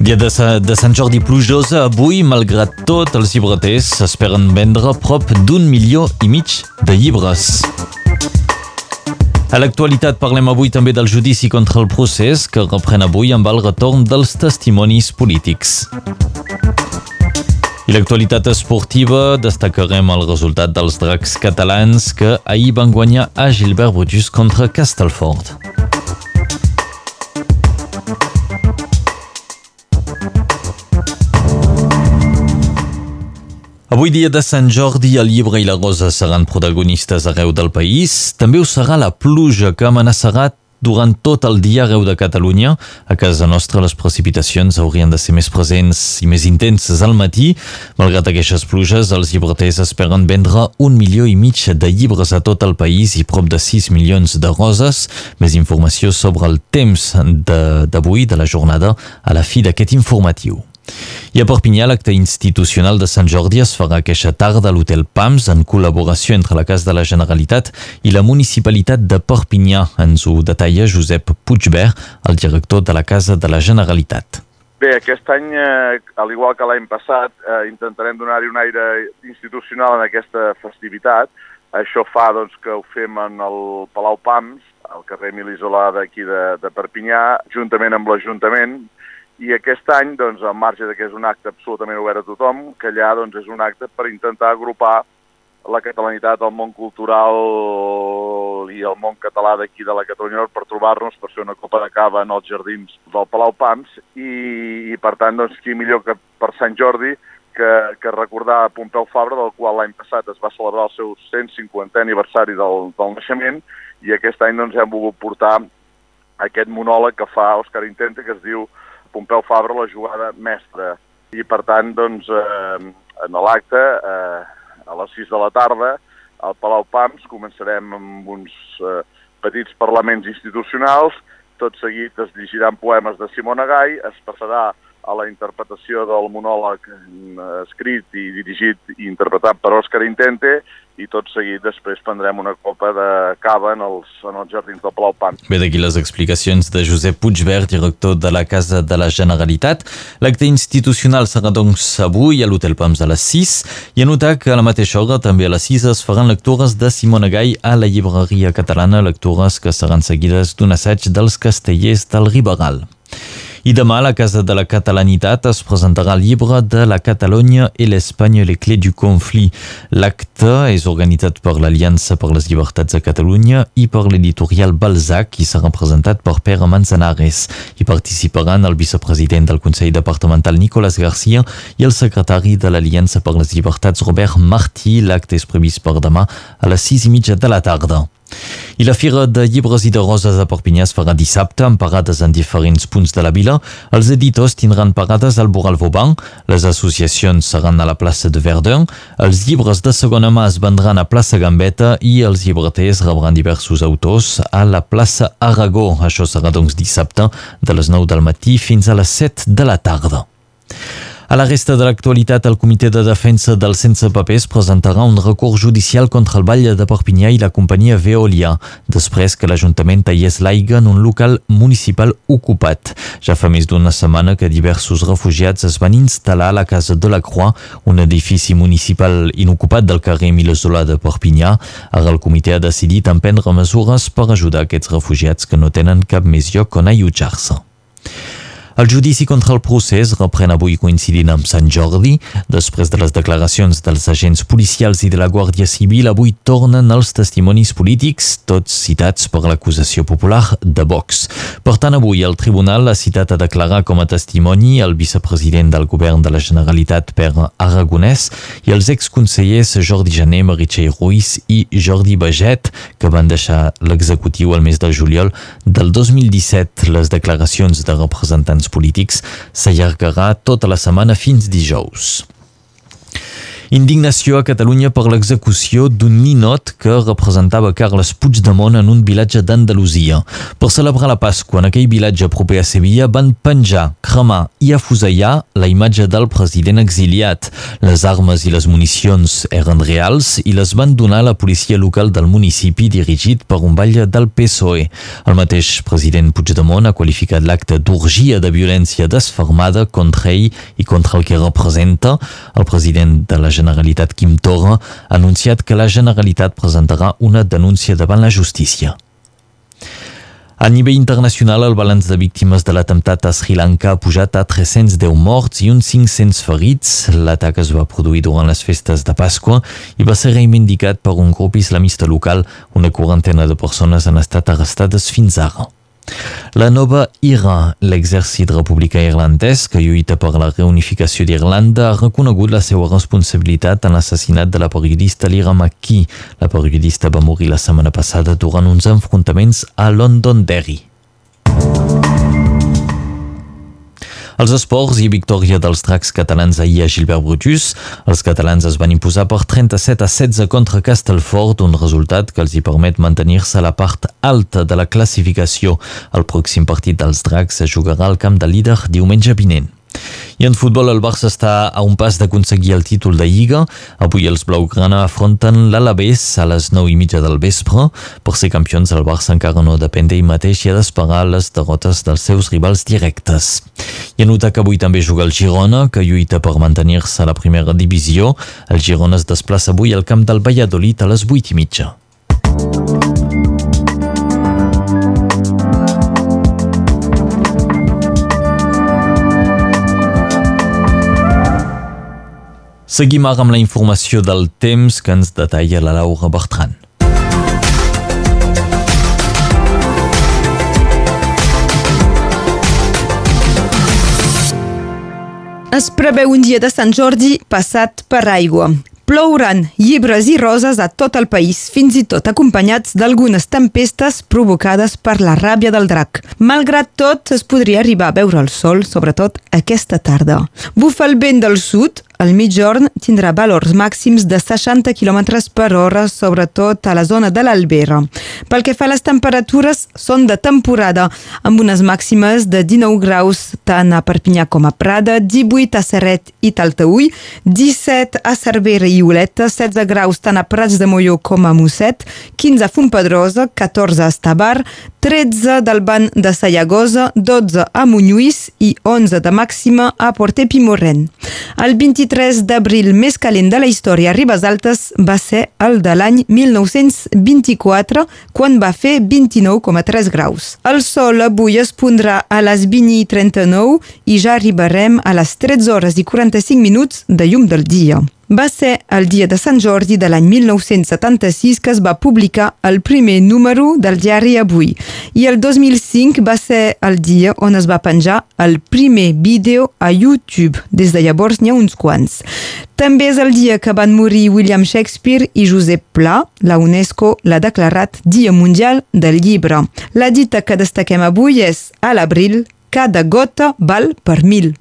Dia de, de Sant Jordi plujosa, avui, malgrat tot, els llibreters esperen vendre prop d'un milió i mig de llibres. A l'actualitat parlem avui també del judici contra el procés que reprèn avui amb el retorn dels testimonis polítics. I l'actualitat esportiva destacarem el resultat dels dracs catalans que ahir van guanyar a Gilbert Bojus contra Castelfort. Avui dia de Sant Jordi, el llibre i la rosa seran protagonistes arreu del país. També ho serà la pluja que amenaçarà durant tot el dia arreu de Catalunya. A casa nostra les precipitacions haurien de ser més presents i més intenses al matí. Malgrat aquestes pluges, els llibreters esperen vendre un milió i mig de llibres a tot el país i prop de 6 milions de roses. Més informació sobre el temps d'avui, de, de la jornada, a la fi d'aquest informatiu. I a Perpinyà, l'acte institucional de Sant Jordi es farà aquesta tarda a l'Hotel PAMS en col·laboració entre la Casa de la Generalitat i la Municipalitat de Perpinyà. Ens ho detalla Josep Puigbert, el director de la Casa de la Generalitat. Bé, aquest any, eh, al igual que l'any passat, eh, intentarem donar-hi un aire institucional en aquesta festivitat. Això fa doncs, que ho fem en el Palau Pams, al carrer Emili Solà d'aquí de, de Perpinyà, juntament amb l'Ajuntament, i aquest any, doncs, al marge de que és un acte absolutament obert a tothom, que allà doncs, és un acte per intentar agrupar la catalanitat, el món cultural i el món català d'aquí de la Catalunya per trobar-nos per fer una copa de cava en els jardins del Palau Pams i, i per tant, doncs, qui millor que per Sant Jordi que, que recordar Pompeu Fabra, del qual l'any passat es va celebrar el seu 150è aniversari del, del naixement. I aquest any doncs, hem volgut portar aquest monòleg que fa Òscar Intente que es diu Pompeu Fabra la jugada mestra. I per tant, doncs, eh, en l'acte, eh, a les 6 de la tarda, al Palau Pams començarem amb uns eh, petits parlaments institucionals, tot seguit es llegiran poemes de Simona Gai, es passarà a la interpretació del monòleg eh, escrit i dirigit i interpretat per Òscar Intente i tot seguit després prendrem una copa de cava en els, en els jardins del Palau Pan. Bé, d'aquí les explicacions de Josep Puigbert, director de la Casa de la Generalitat. L'acte institucional serà doncs avui a l'Hotel Pams a les 6 i a notar que a la mateixa hora, també a les 6, es faran lectures de Simona Gai a la llibreria catalana, lectures que seran seguides d'un assaig dels castellers del Riberal. I demà a la Casa de la Catalanitat es presentarà el llibre de la Catalunya i l'Espanya les clés du conflit. L'acte és organitzat per l'Aliança per les Llibertats de Catalunya i per l'editorial Balzac i serà presentat per Pere Manzanares. Hi participaran el vicepresident del Consell Departamental Nicolás García i el secretari de l'Aliança per les Llibertats Robert Martí. L'acte és previst per demà a les sis i mitja de la tarda. I la Fira de Llibres i de Roses a Perpinyà es farà dissabte amb parades en diferents punts de la vila. Els editors tindran parades al Boral Vauban, les associacions seran a la plaça de Verdun, els llibres de segona mà es vendran a plaça Gambetta i els llibreters rebran diversos autors a la plaça Aragó. Això serà doncs dissabte de les 9 del matí fins a les 7 de la tarda. A la resta de l'actualitat, el Comitè de Defensa dels Sense Papers presentarà un recurs judicial contra el Vall de Perpinyà i la companyia Veolia, després que l'Ajuntament tallés l'aigua en un local municipal ocupat. Ja fa més d'una setmana que diversos refugiats es van instal·lar a la Casa de la Croix, un edifici municipal inocupat del carrer Milesola de Perpinyà. Ara el comitè ha decidit emprendre mesures per ajudar aquests refugiats que no tenen cap més lloc on allotjar-se. El judici contra el procés reprèn avui coincidint amb Sant Jordi. Després de les declaracions dels agents policials i de la Guàrdia Civil, avui tornen els testimonis polítics, tots citats per l'acusació popular de Vox. Per tant, avui el tribunal ha citat a declarar com a testimoni el vicepresident del govern de la Generalitat per Aragonès i els exconsellers Jordi Jané, Meritxell Ruiz i Jordi Baget, que van deixar l'executiu el mes de juliol del 2017. Les declaracions de representants polítics s'allargarà tota la setmana fins dijous. Indignació a Catalunya per l'execució d'un ninot que representava Carles Puigdemont en un vilatge d'Andalusia. Per celebrar la Pasqua en aquell vilatge proper a Sevilla van penjar, cremar i afusellar la imatge del president exiliat. Les armes i les municions eren reals i les van donar a la policia local del municipi dirigit per un batlle del PSOE. El mateix president Puigdemont ha qualificat l'acte d'orgia de violència desfermada contra ell i contra el que representa. El president de la Generalitat Quim Torra ha anunciat que la Generalitat presentarà una denúncia davant la justícia. A nivell internacional, el balanç de víctimes de l'atemptat a Sri Lanka ha pujat a 310 morts i uns 500 ferits. L'atac es va produir durant les festes de Pasqua i va ser reivindicat per un grup islamista local. Una quarantena de persones han estat arrestades fins ara. La nova IRA, l'exèrcit republicà irlandès que lluita per la reunificació d'Irlanda, ha reconegut la seva responsabilitat en l'assassinat de la periodista Lyra McKee. La periodista va morir la setmana passada durant uns enfrontaments a Londonderry. Els esports i victòria dels dracs catalans ahir a Gilbert Brutus. Els catalans es van imposar per 37 a 16 contra Castelfort, un resultat que els hi permet mantenir-se a la part alta de la classificació. El pròxim partit dels dracs es jugarà al camp de líder diumenge vinent. I en futbol el Barça està a un pas d'aconseguir el títol de Lliga. Avui els blaugrana afronten l'Alavés a les 9 i mitja del vespre. Per ser campions el Barça encara no depèn d'ell mateix i ha d'esperar les derrotes dels seus rivals directes. I anotar que avui també juga el Girona, que lluita per mantenir-se a la primera divisió. El Girona es desplaça avui al camp del Valladolid a les 8 i mitja. Seguim ara amb la informació del temps que ens detalla la Laura Bertran. Es preveu un dia de Sant Jordi passat per aigua. Plouran llibres i roses a tot el país, fins i tot acompanyats d'algunes tempestes provocades per la ràbia del drac. Malgrat tot, es podria arribar a veure el sol, sobretot aquesta tarda. Bufa el vent del sud, el mitjorn tindrà valors màxims de 60 km per hora, sobretot a la zona de l'Albera. Pel que fa a les temperatures, són de temporada, amb unes màximes de 19 graus tant a Perpinyà com a Prada, 18 a Serret i Taltaúi, 17 a Cervera i Oleta, 16 graus tant a Prats de Molló com a Mosset, 15 a Fontpedrosa, 14 a Estabar, 13 del Ban de Sallagosa, 12 a Montlluís i 11 de màxima a Porter Pimorren. El 23 d'abril més calent de la història a Ribes Altes va ser el de l'any 1924, quan va fer 29,3 graus. El sol avui es pondrà a les 20.39 i ja arribarem a les 13 hores i 45 minuts de llum del dia. Va ser el dia de Sant Jordi de l'any 1976 que es va publicar el primer número del diari Avui i el 2005 va ser el dia on es va penjar el primer vídeo a YouTube. Des de llavors n'hi ha uns quants. També és el dia que van morir William Shakespeare i Josep Pla. La UNESCO l'ha declarat Dia Mundial del Llibre. La dita que destaquem avui és a l'abril, cada gota val per mil.